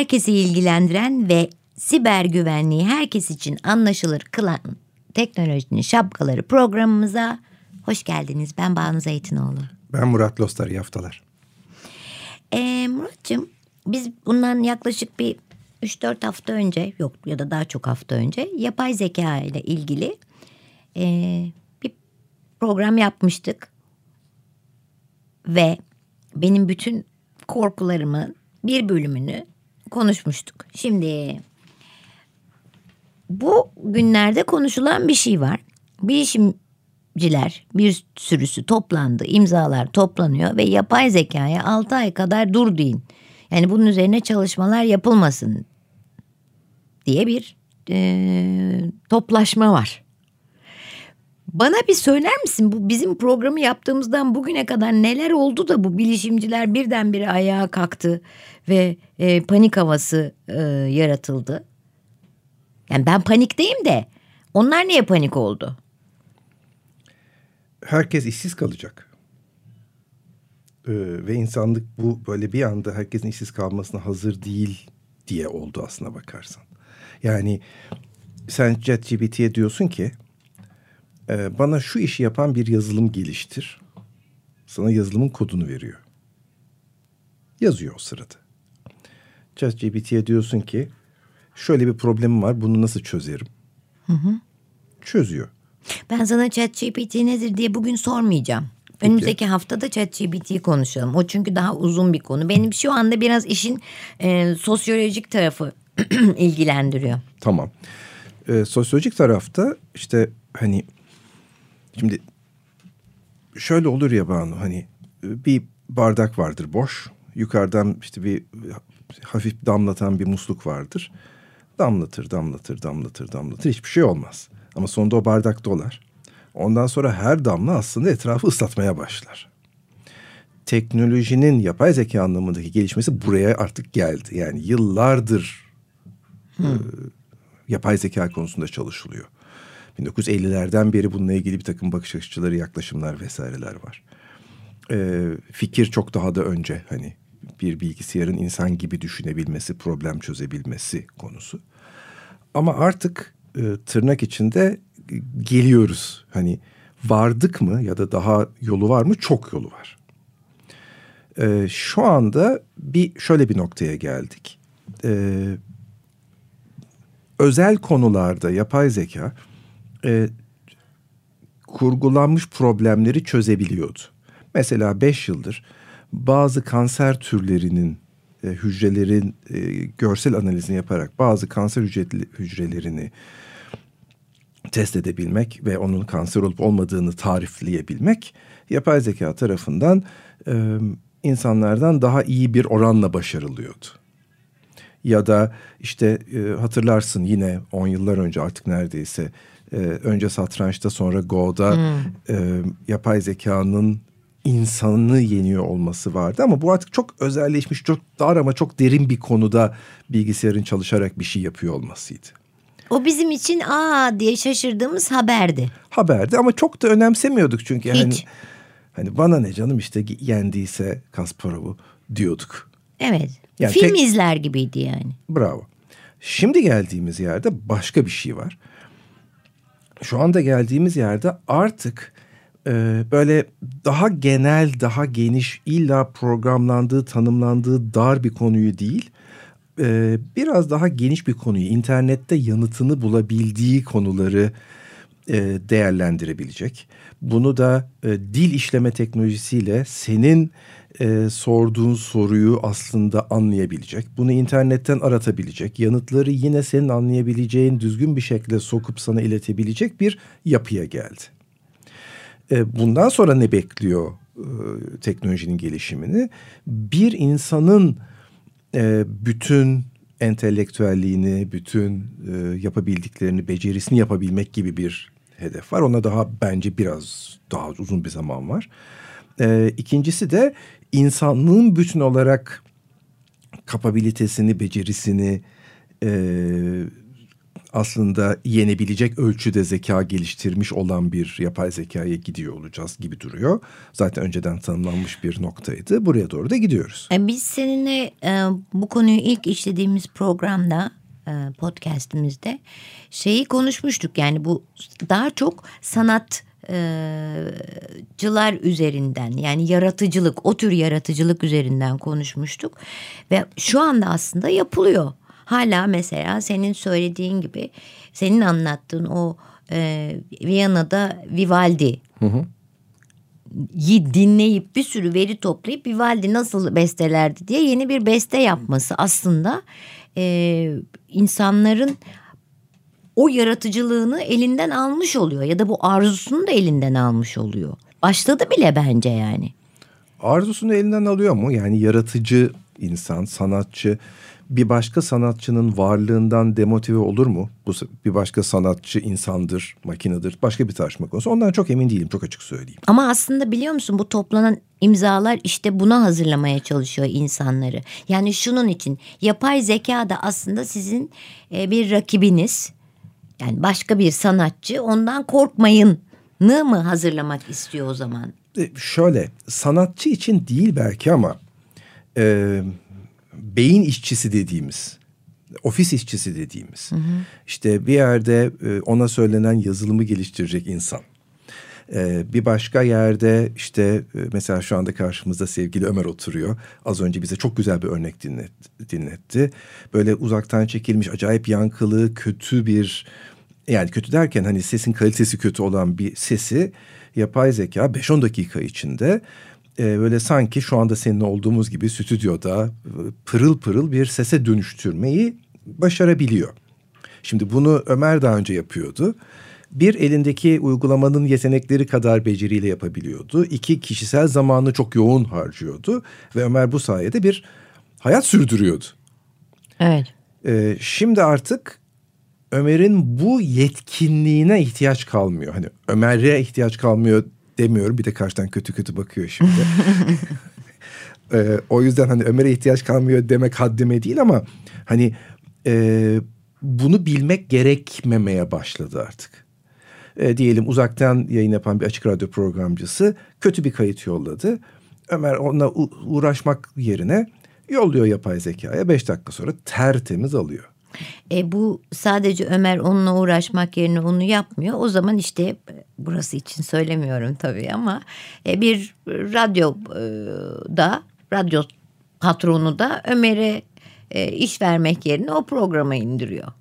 Herkesi ilgilendiren ve siber güvenliği herkes için anlaşılır kılan teknolojinin şapkaları programımıza hoş geldiniz. Ben Banu Zeytinoğlu. Ben Murat Lostar, iyi haftalar. Ee, Murat'cığım biz bundan yaklaşık bir 3-4 hafta önce yok ya da daha çok hafta önce yapay zeka ile ilgili e, bir program yapmıştık. Ve benim bütün korkularımın bir bölümünü konuşmuştuk. Şimdi bu günlerde konuşulan bir şey var. Bilişimciler bir sürüsü toplandı, imzalar toplanıyor ve yapay zekaya 6 ay kadar dur deyin. Yani bunun üzerine çalışmalar yapılmasın diye bir e, toplaşma var. Bana bir söyler misin bu bizim programı yaptığımızdan bugüne kadar neler oldu da bu bilişimciler birdenbire ayağa kalktı ve e, panik havası e, yaratıldı? Yani ben panikteyim de onlar niye panik oldu? Herkes işsiz kalacak. Ee, ve insanlık bu böyle bir anda herkesin işsiz kalmasına hazır değil diye oldu aslına bakarsan. Yani sen ChatGPT'ye diyorsun ki e, bana şu işi yapan bir yazılım geliştir. Sana yazılımın kodunu veriyor. Yazıyor o sırada. ChatGPT'ye diyorsun ki şöyle bir problemim var bunu nasıl çözerim? Hı hı. Çözüyor. Ben sana ChatGPT nedir diye bugün sormayacağım. Peki. Önümüzdeki haftada ChatGPT'yi konuşalım. O çünkü daha uzun bir konu. Benim şu anda biraz işin e, sosyolojik tarafı ilgilendiriyor. Tamam. E, sosyolojik tarafta işte hani şimdi şöyle olur ya Banu hani bir bardak vardır boş. Yukarıdan işte bir hafif damlatan bir musluk vardır. Damlatır, damlatır, damlatır, damlatır. Hiçbir şey olmaz. Ama sonunda o bardak dolar. Ondan sonra her damla aslında etrafı ıslatmaya başlar. Teknolojinin yapay zeka anlamındaki gelişmesi buraya artık geldi. Yani yıllardır hmm. e, yapay zeka konusunda çalışılıyor. 1950'lerden beri bununla ilgili bir takım bakış açıları, yaklaşımlar vesaireler var. E, fikir çok daha da önce hani bir bilgisayarın insan gibi düşünebilmesi, problem çözebilmesi konusu. Ama artık e, tırnak içinde geliyoruz. Hani vardık mı ya da daha yolu var mı? Çok yolu var. E, şu anda bir şöyle bir noktaya geldik. E, özel konularda yapay zeka e, kurgulanmış problemleri çözebiliyordu. Mesela beş yıldır bazı kanser türlerinin e, hücrelerin e, görsel analizini yaparak bazı kanser hücre, hücrelerini test edebilmek ve onun kanser olup olmadığını tarifleyebilmek yapay zeka tarafından e, insanlardan daha iyi bir oranla başarılıyordu. Ya da işte e, hatırlarsın yine 10 yıllar önce artık neredeyse e, önce satrançta sonra Go'da hmm. e, yapay zekanın insanını yeniyor olması vardı ama bu artık çok özelleşmiş, çok dar ama çok derin bir konuda bilgisayarın çalışarak bir şey yapıyor olmasıydı. O bizim için aa diye şaşırdığımız haberdi. Haberdi ama çok da önemsemiyorduk çünkü Hiç. hani hani bana ne canım işte yendiyse Kasparov'u diyorduk. Evet. Yani Film tek... izler gibiydi yani. Bravo. Şimdi geldiğimiz yerde başka bir şey var. Şu anda geldiğimiz yerde artık e, böyle daha genel, daha geniş, illa programlandığı, tanımlandığı dar bir konuyu değil, e, biraz daha geniş bir konuyu, internette yanıtını bulabildiği konuları e, değerlendirebilecek. Bunu da e, dil işleme teknolojisiyle senin e, sorduğun soruyu aslında anlayabilecek. Bunu internetten aratabilecek. Yanıtları yine senin anlayabileceğin düzgün bir şekilde sokup sana iletebilecek bir yapıya geldi. E, bundan sonra ne bekliyor e, teknolojinin gelişimini? Bir insanın e, bütün entelektüelliğini, bütün e, yapabildiklerini, becerisini yapabilmek gibi bir hedef var. Ona daha bence biraz daha uzun bir zaman var. E, ikincisi de insanlığın bütün olarak kapabilitesini, becerisini e, aslında yenebilecek ölçüde zeka geliştirmiş olan bir yapay zekaya gidiyor olacağız gibi duruyor. Zaten önceden tanımlanmış bir noktaydı. Buraya doğru da gidiyoruz. E, biz seninle e, bu konuyu ilk işlediğimiz programda e, podcastimizde şeyi konuşmuştuk. Yani bu daha çok sanat cılar üzerinden yani yaratıcılık o tür yaratıcılık üzerinden konuşmuştuk ve şu anda aslında yapılıyor. Hala mesela senin söylediğin gibi senin anlattığın o e, Viyana'da Vivaldi hı hı. dinleyip bir sürü veri toplayıp Vivaldi nasıl bestelerdi diye yeni bir beste yapması aslında e, insanların o yaratıcılığını elinden almış oluyor ya da bu arzusunu da elinden almış oluyor. Başladı bile bence yani. Arzusunu elinden alıyor mu? Yani yaratıcı insan, sanatçı bir başka sanatçının varlığından demotive olur mu? Bu bir başka sanatçı insandır, makinedir, başka bir tartışma konusu. Ondan çok emin değilim, çok açık söyleyeyim. Ama aslında biliyor musun bu toplanan imzalar işte buna hazırlamaya çalışıyor insanları. Yani şunun için yapay zeka da aslında sizin e, bir rakibiniz. Yani başka bir sanatçı ondan korkmayın mı hazırlamak istiyor o zaman? E, şöyle sanatçı için değil belki ama e, beyin işçisi dediğimiz, ofis işçisi dediğimiz, hı hı. işte bir yerde e, ona söylenen yazılımı geliştirecek insan. Ee, bir başka yerde işte e, mesela şu anda karşımızda sevgili Ömer oturuyor. Az önce bize çok güzel bir örnek dinlet, dinletti. Böyle uzaktan çekilmiş acayip yankılı kötü bir yani kötü derken hani sesin kalitesi kötü olan bir sesi yapay zeka 5-10 dakika içinde e, böyle sanki şu anda seninle olduğumuz gibi stüdyoda e, pırıl pırıl bir sese dönüştürmeyi başarabiliyor. Şimdi bunu Ömer daha önce yapıyordu. Bir elindeki uygulamanın yetenekleri kadar beceriyle yapabiliyordu. İki kişisel zamanını çok yoğun harcıyordu ve Ömer bu sayede bir hayat sürdürüyordu. Evet. Ee, şimdi artık Ömer'in bu yetkinliğine ihtiyaç kalmıyor. Hani Ömer'e ihtiyaç kalmıyor demiyorum. Bir de karşıdan kötü kötü bakıyor şimdi. ee, o yüzden hani Ömer'e ihtiyaç kalmıyor demek haddime değil ama hani e, bunu bilmek gerekmemeye başladı artık. E, diyelim uzaktan yayın yapan bir açık radyo programcısı kötü bir kayıt yolladı. Ömer onunla uğraşmak yerine yolluyor yapay zekaya. Beş dakika sonra tertemiz alıyor. E, bu sadece Ömer onunla uğraşmak yerine onu yapmıyor. O zaman işte burası için söylemiyorum tabii ama e, bir radyoda radyo patronu da Ömer'e e, iş vermek yerine o programı indiriyor.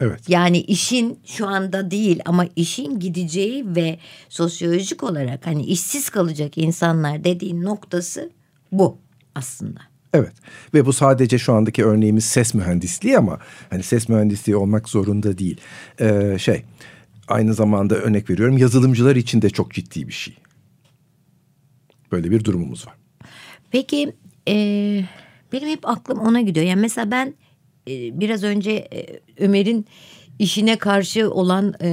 Evet. Yani işin şu anda değil ama işin gideceği ve sosyolojik olarak hani işsiz kalacak insanlar dediğin noktası bu aslında. Evet ve bu sadece şu andaki örneğimiz ses mühendisliği ama hani ses mühendisliği olmak zorunda değil. Ee, şey aynı zamanda örnek veriyorum yazılımcılar için de çok ciddi bir şey. Böyle bir durumumuz var. Peki e, benim hep aklım ona gidiyor. Yani mesela ben biraz önce e, Ömer'in işine karşı olan e,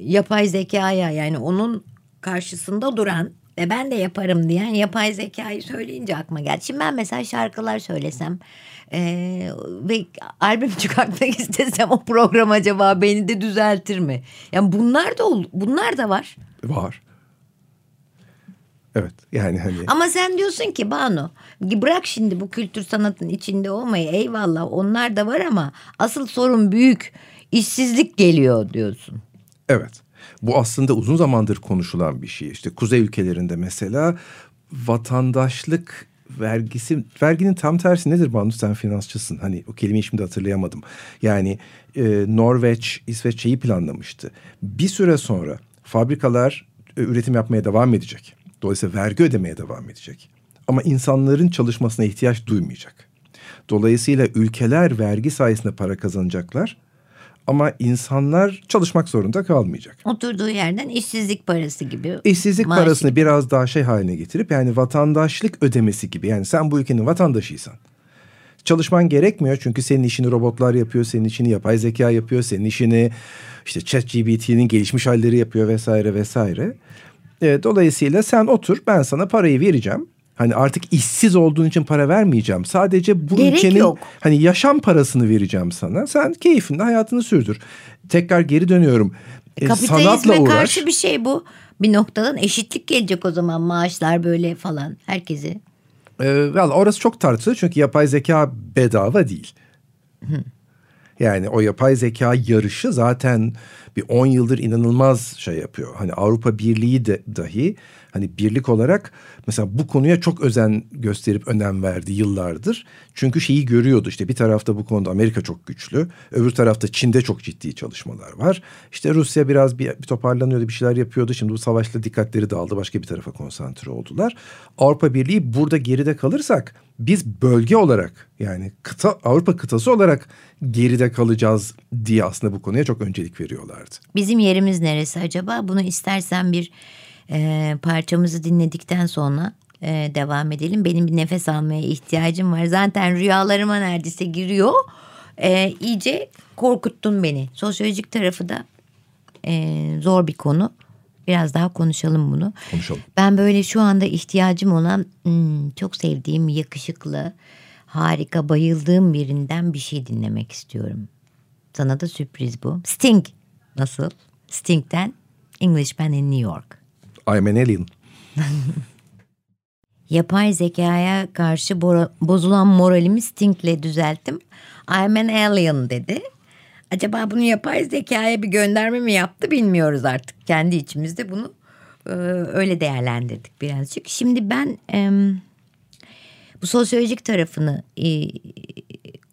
yapay zekaya yani onun karşısında duran ve ben de yaparım diyen yapay zekayı söyleyince aklıma geldi. Şimdi ben mesela şarkılar söylesem e, ve albüm çıkartmak istesem o program acaba beni de düzeltir mi? Yani bunlar da bunlar da var. Var. Evet yani hani. Ama sen diyorsun ki Banu bırak şimdi bu kültür sanatın içinde olmayı eyvallah onlar da var ama asıl sorun büyük işsizlik geliyor diyorsun. Evet. Bu aslında uzun zamandır konuşulan bir şey. İşte kuzey ülkelerinde mesela vatandaşlık vergisi verginin tam tersi nedir Banu sen finansçısın hani o kelimeyi şimdi hatırlayamadım. Yani e, Norveç İsveç şeyi planlamıştı. Bir süre sonra fabrikalar e, üretim yapmaya devam edecek. Dolayısıyla vergi ödemeye devam edecek. ama insanların çalışmasına ihtiyaç duymayacak. Dolayısıyla ülkeler vergi sayesinde para kazanacaklar ama insanlar çalışmak zorunda kalmayacak. Oturduğu yerden işsizlik parası gibi. İşsizlik maaş parasını gibi. biraz daha şey haline getirip yani vatandaşlık ödemesi gibi. Yani sen bu ülkenin vatandaşıysan. Çalışman gerekmiyor çünkü senin işini robotlar yapıyor, senin işini yapay zeka yapıyor, senin işini işte ChatGPT'nin gelişmiş halleri yapıyor vesaire vesaire. E, dolayısıyla sen otur ben sana parayı vereceğim. Hani artık işsiz olduğun için para vermeyeceğim. Sadece bu Gerek ülkenin yok. hani yaşam parasını vereceğim sana. Sen keyfinde hayatını sürdür. Tekrar geri dönüyorum. E, Kapitalizme sanatla uğraş. karşı bir şey bu. Bir noktadan eşitlik gelecek o zaman maaşlar böyle falan herkesi. Ee, valla orası çok tartışılır çünkü yapay zeka bedava değil. Yani o yapay zeka yarışı zaten bir 10 yıldır inanılmaz şey yapıyor. Hani Avrupa Birliği de dahi hani birlik olarak mesela bu konuya çok özen gösterip önem verdi yıllardır. Çünkü şeyi görüyordu işte bir tarafta bu konuda Amerika çok güçlü. Öbür tarafta Çin'de çok ciddi çalışmalar var. İşte Rusya biraz bir, bir toparlanıyordu bir şeyler yapıyordu. Şimdi bu savaşla dikkatleri dağıldı başka bir tarafa konsantre oldular. Avrupa Birliği burada geride kalırsak biz bölge olarak yani kıta Avrupa kıtası olarak geride kalacağız diye aslında bu konuya çok öncelik veriyorlardı. Bizim yerimiz neresi acaba? Bunu istersen bir e, parçamızı dinledikten sonra e, devam edelim. Benim bir nefes almaya ihtiyacım var. Zaten rüyalarıma neredeyse giriyor. E, iyice korkuttun beni. Sosyolojik tarafı da e, zor bir konu. Biraz daha konuşalım bunu. Konuşalım. Ben böyle şu anda ihtiyacım olan hmm, çok sevdiğim yakışıklı, harika, bayıldığım birinden bir şey dinlemek istiyorum. Sana da sürpriz bu. Sting. Nasıl? Sting'den Englishman in New York. I'm an alien. Yapay zekaya karşı bozulan moralimi Sting'le düzelttim. I'm an alien dedi. Acaba bunu yapay zekaya bir gönderme mi yaptı bilmiyoruz artık. Kendi içimizde bunu e, öyle değerlendirdik birazcık. Şimdi ben bu sosyolojik tarafını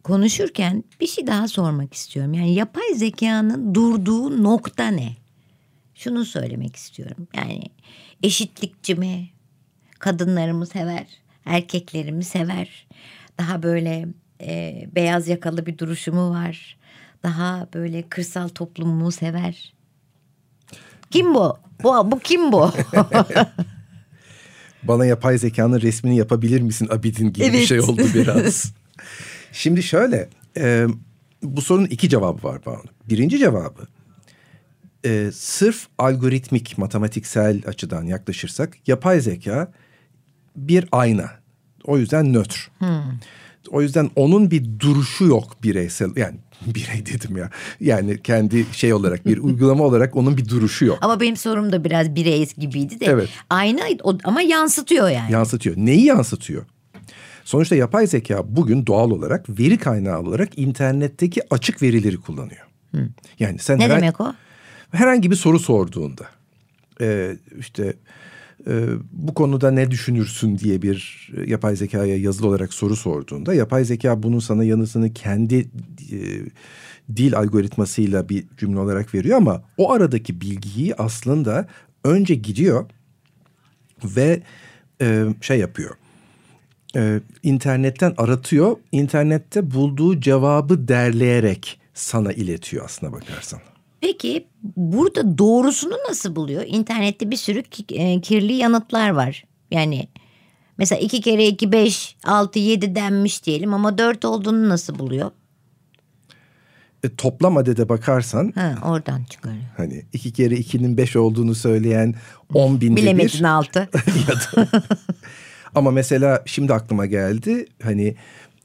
konuşurken bir şey daha sormak istiyorum. Yani yapay zekanın durduğu nokta ne? Şunu söylemek istiyorum. Yani eşitlikçi mi? Kadınlarımı sever, erkeklerimi sever. Daha böyle e, beyaz yakalı bir duruşu mu var? Daha böyle kırsal toplumumu sever. Kim bu? Bu, bu kim bu? Bana yapay zekanın resmini yapabilir misin Abidin gibi bir Evet. şey oldu biraz. Şimdi şöyle e, bu sorunun iki cevabı var Banu. Birinci cevabı e, sırf algoritmik matematiksel açıdan yaklaşırsak yapay zeka bir ayna. O yüzden nötr. O yüzden onun bir duruşu yok bireysel yani birey dedim ya. Yani kendi şey olarak bir uygulama olarak onun bir duruşu yok. ama benim sorum da biraz birey gibiydi de. Evet. Ayna ama yansıtıyor yani. yansıtıyor. Neyi yansıtıyor? Sonuçta yapay zeka bugün doğal olarak veri kaynağı olarak internetteki açık verileri kullanıyor. Yani sen ne demek o? Herhangi bir soru sorduğunda e, işte e, bu konuda ne düşünürsün diye bir yapay zekaya yazılı olarak soru sorduğunda yapay zeka bunun sana yanıtını kendi e, dil algoritmasıyla bir cümle olarak veriyor ama o aradaki bilgiyi aslında önce gidiyor ve e, şey yapıyor. E, internetten aratıyor. İnternette bulduğu cevabı derleyerek sana iletiyor aslına bakarsan. Peki burada doğrusunu nasıl buluyor? İnternette bir sürü e, kirli yanıtlar var. Yani mesela iki kere iki beş, altı, yedi denmiş diyelim ama dört olduğunu nasıl buluyor? E, toplam adede bakarsan Ha, oradan çıkarıyor. hani iki kere ikinin beş olduğunu söyleyen on binde Bilemedin bir. altı. Ama mesela şimdi aklıma geldi hani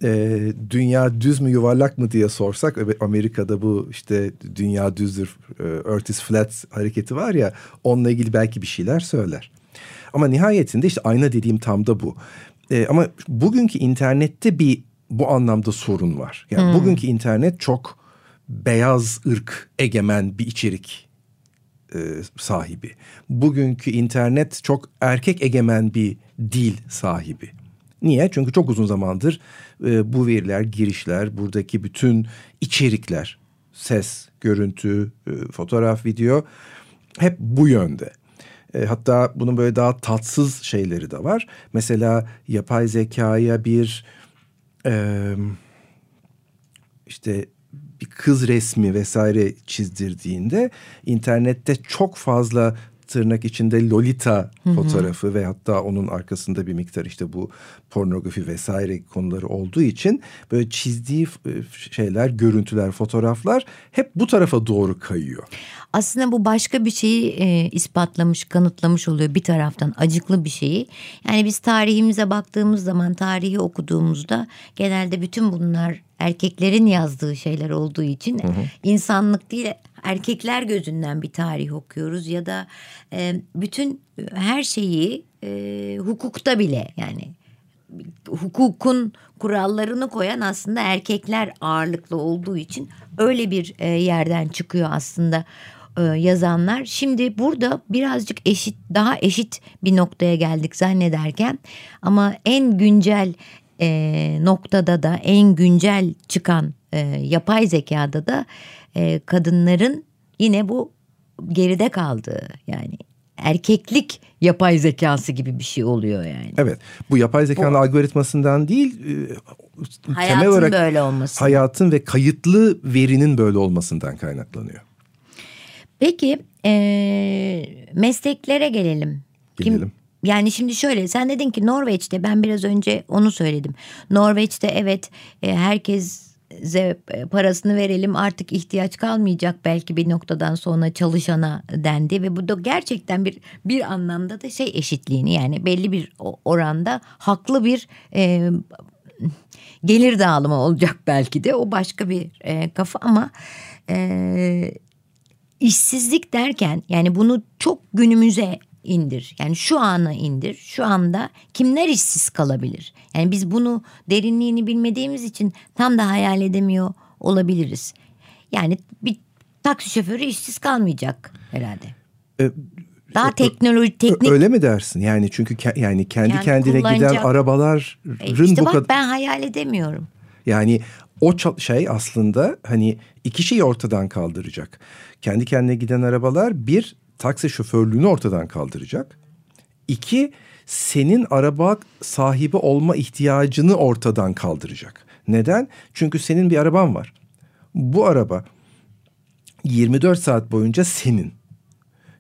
e, dünya düz mü yuvarlak mı diye sorsak Amerika'da bu işte dünya düzdür e, Earth is flat hareketi var ya onunla ilgili belki bir şeyler söyler. Ama nihayetinde işte ayna dediğim tam da bu. E, ama bugünkü internette bir bu anlamda sorun var. Yani bugünkü internet çok beyaz ırk egemen bir içerik e, sahibi. Bugünkü internet çok erkek egemen bir dil sahibi. Niye? Çünkü çok uzun zamandır e, bu veriler, girişler, buradaki bütün içerikler, ses, görüntü, e, fotoğraf, video hep bu yönde. E, hatta bunun böyle daha tatsız şeyleri de var. Mesela yapay zekaya bir e, işte bir kız resmi vesaire çizdirdiğinde internette çok fazla tırnak içinde Lolita fotoğrafı hı hı. ve hatta onun arkasında bir miktar işte bu pornografi vesaire konuları olduğu için böyle çizdiği e, şeyler, görüntüler, fotoğraflar hep bu tarafa doğru kayıyor. Aslında bu başka bir şeyi e, ispatlamış, kanıtlamış oluyor bir taraftan acıklı bir şeyi. Yani biz tarihimize baktığımız zaman tarihi okuduğumuzda genelde bütün bunlar erkeklerin yazdığı şeyler olduğu için hı hı. insanlık değil erkekler gözünden bir tarih okuyoruz ya da e, bütün her şeyi e, hukukta bile yani hukukun kurallarını koyan aslında erkekler ağırlıklı olduğu için öyle bir e, yerden çıkıyor aslında e, yazanlar. Şimdi burada birazcık eşit daha eşit bir noktaya geldik zannederken ama en güncel e, noktada da en güncel çıkan e, yapay zekada da e, kadınların yine bu geride kaldığı yani erkeklik yapay zekası gibi bir şey oluyor yani. Evet. Bu yapay zekanın o, algoritmasından değil e, hayatın temel olarak böyle olması. Hayatın ve kayıtlı verinin böyle olmasından kaynaklanıyor. Peki e, mesleklere gelelim. Gelelim. Kim, yani şimdi şöyle sen dedin ki Norveç'te ben biraz önce onu söyledim. Norveç'te evet e, herkes parasını verelim artık ihtiyaç kalmayacak belki bir noktadan sonra çalışana dendi. Ve bu da gerçekten bir bir anlamda da şey eşitliğini yani belli bir oranda haklı bir e, gelir dağılımı olacak belki de. O başka bir e, kafa ama e, işsizlik derken yani bunu çok günümüze indir. Yani şu ana indir. Şu anda kimler işsiz kalabilir? Yani biz bunu derinliğini bilmediğimiz için tam da hayal edemiyor olabiliriz. Yani bir taksi şoförü işsiz kalmayacak herhalde. Ee, daha teknoloji teknik öyle mi dersin? Yani çünkü ke, yani kendi, kendi kendine giden arabaların e işte bu kadar ben hayal edemiyorum. Yani o şey aslında hani iki şeyi ortadan kaldıracak. Kendi kendine giden arabalar bir taksi şoförlüğünü ortadan kaldıracak. İki, senin araba sahibi olma ihtiyacını ortadan kaldıracak. Neden? Çünkü senin bir araban var. Bu araba 24 saat boyunca senin.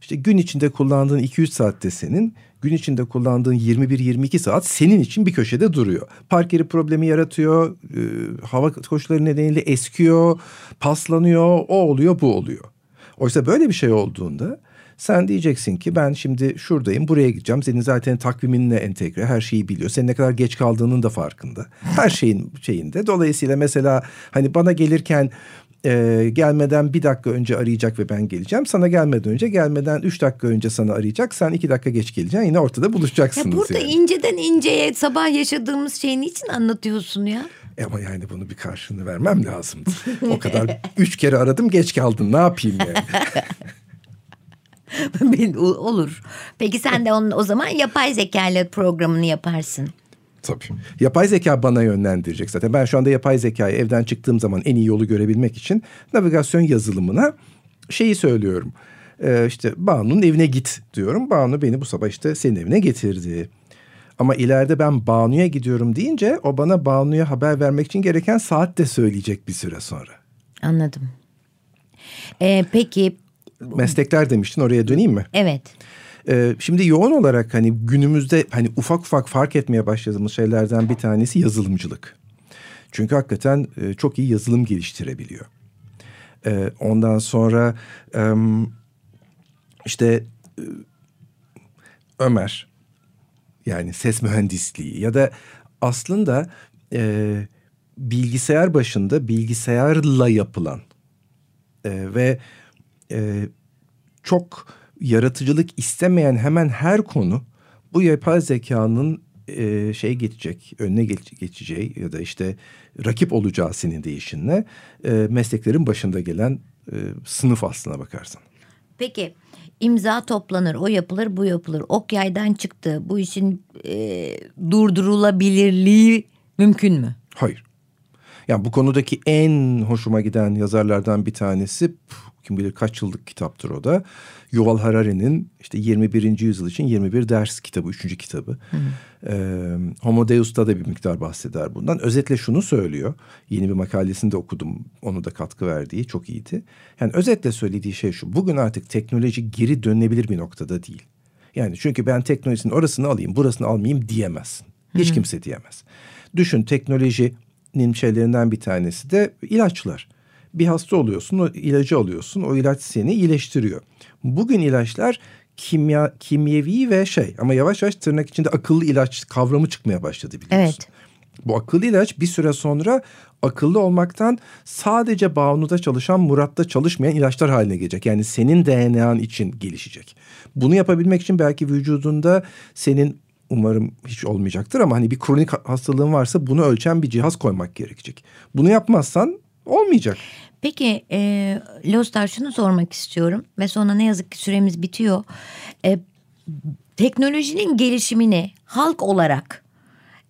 İşte gün içinde kullandığın 2-3 saatte senin, gün içinde kullandığın 21-22 saat senin için bir köşede duruyor. Park yeri problemi yaratıyor, e, hava koşulları nedeniyle eskiyor, paslanıyor, o oluyor, bu oluyor. Oysa böyle bir şey olduğunda sen diyeceksin ki ben şimdi şuradayım buraya gideceğim. Senin zaten takviminle entegre her şeyi biliyor. Senin ne kadar geç kaldığının da farkında. Her şeyin şeyinde. Dolayısıyla mesela hani bana gelirken e, gelmeden bir dakika önce arayacak ve ben geleceğim. Sana gelmeden önce gelmeden üç dakika önce sana arayacak. Sen iki dakika geç geleceksin. Yine ortada buluşacaksınız. Ya burada yani. inceden inceye sabah yaşadığımız şeyin için anlatıyorsun ya? E ama yani bunu bir karşılığını vermem lazımdı. o kadar üç kere aradım geç kaldın ne yapayım yani. Olur. Peki sen de onun o zaman yapay zeka ile programını yaparsın. Tabii. Yapay zeka bana yönlendirecek zaten. Ben şu anda yapay zekayı evden çıktığım zaman en iyi yolu görebilmek için navigasyon yazılımına şeyi söylüyorum. Ee, işte Banu'nun evine git diyorum. Banu beni bu sabah işte senin evine getirdi. Ama ileride ben Banu'ya gidiyorum deyince o bana Banu'ya haber vermek için gereken saat de söyleyecek bir süre sonra. Anladım. Ee, peki meslekler demiştin oraya döneyim mi? Evet. Ee, şimdi yoğun olarak hani günümüzde hani ufak ufak fark etmeye başladığımız şeylerden bir tanesi yazılımcılık. Çünkü hakikaten e, çok iyi yazılım geliştirebiliyor. Ee, ondan sonra e, işte e, Ömer yani ses mühendisliği ya da aslında e, bilgisayar başında bilgisayarla yapılan e, ve e, çok yaratıcılık istemeyen hemen her konu bu yapay zekanın e, şey geçecek, önüne geç, geçeceği ya da işte rakip olacağı senin değişinle e, mesleklerin başında gelen e, sınıf aslına bakarsan. Peki imza toplanır, o yapılır, bu yapılır. Ok yaydan çıktı. Bu işin e, durdurulabilirliği mümkün mü? Hayır. Yani bu konudaki en hoşuma giden yazarlardan bir tanesi Kim bilir kaç yıllık kitaptır o da. Yuval Harari'nin işte 21. yüzyıl için 21 ders kitabı, üçüncü kitabı. Ee, Homo Deus'ta da bir miktar bahseder bundan. Özetle şunu söylüyor. Yeni bir makalesinde okudum. Onu da katkı verdiği çok iyiydi. Yani özetle söylediği şey şu. Bugün artık teknoloji geri dönülebilir bir noktada değil. Yani çünkü ben teknolojinin orasını alayım, burasını almayayım diyemezsin. Hiç kimse diyemez. Düşün teknolojinin şeylerinden bir tanesi de ilaçlar. Bir hasta oluyorsun, o ilacı alıyorsun, o ilaç seni iyileştiriyor. Bugün ilaçlar kimya kimyevi ve şey ama yavaş yavaş tırnak içinde akıllı ilaç kavramı çıkmaya başladı biliyorsun. Evet. Bu akıllı ilaç bir süre sonra akıllı olmaktan sadece Banu'da çalışan Murat'ta çalışmayan ilaçlar haline gelecek. Yani senin DNA'n için gelişecek. Bunu yapabilmek için belki vücudunda senin umarım hiç olmayacaktır ama hani bir kronik hastalığın varsa bunu ölçen bir cihaz koymak gerekecek. Bunu yapmazsan olmayacak. Peki e, Lostar şunu sormak istiyorum ve sonra ne yazık ki süremiz bitiyor. E, teknolojinin gelişimini halk olarak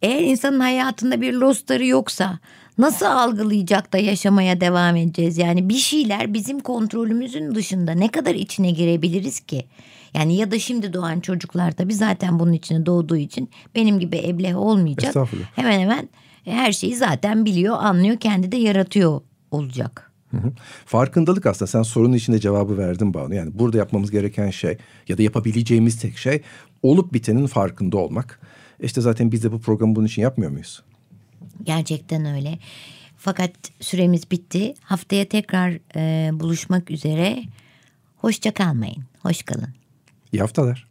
eğer insanın hayatında bir Lostar'ı yoksa nasıl algılayacak da yaşamaya devam edeceğiz? Yani bir şeyler bizim kontrolümüzün dışında ne kadar içine girebiliriz ki? Yani ya da şimdi doğan çocuklar tabii zaten bunun içine doğduğu için benim gibi ebleh olmayacak. Hemen hemen her şeyi zaten biliyor, anlıyor, kendi de yaratıyor olacak. Hı hı. Farkındalık aslında sen sorunun içinde cevabı verdin Banu. Yani burada yapmamız gereken şey ya da yapabileceğimiz tek şey olup bitenin farkında olmak. İşte zaten biz de bu programı bunun için yapmıyor muyuz? Gerçekten öyle. Fakat süremiz bitti. Haftaya tekrar e, buluşmak üzere. Hoşça kalmayın. Hoş kalın. İyi haftalar.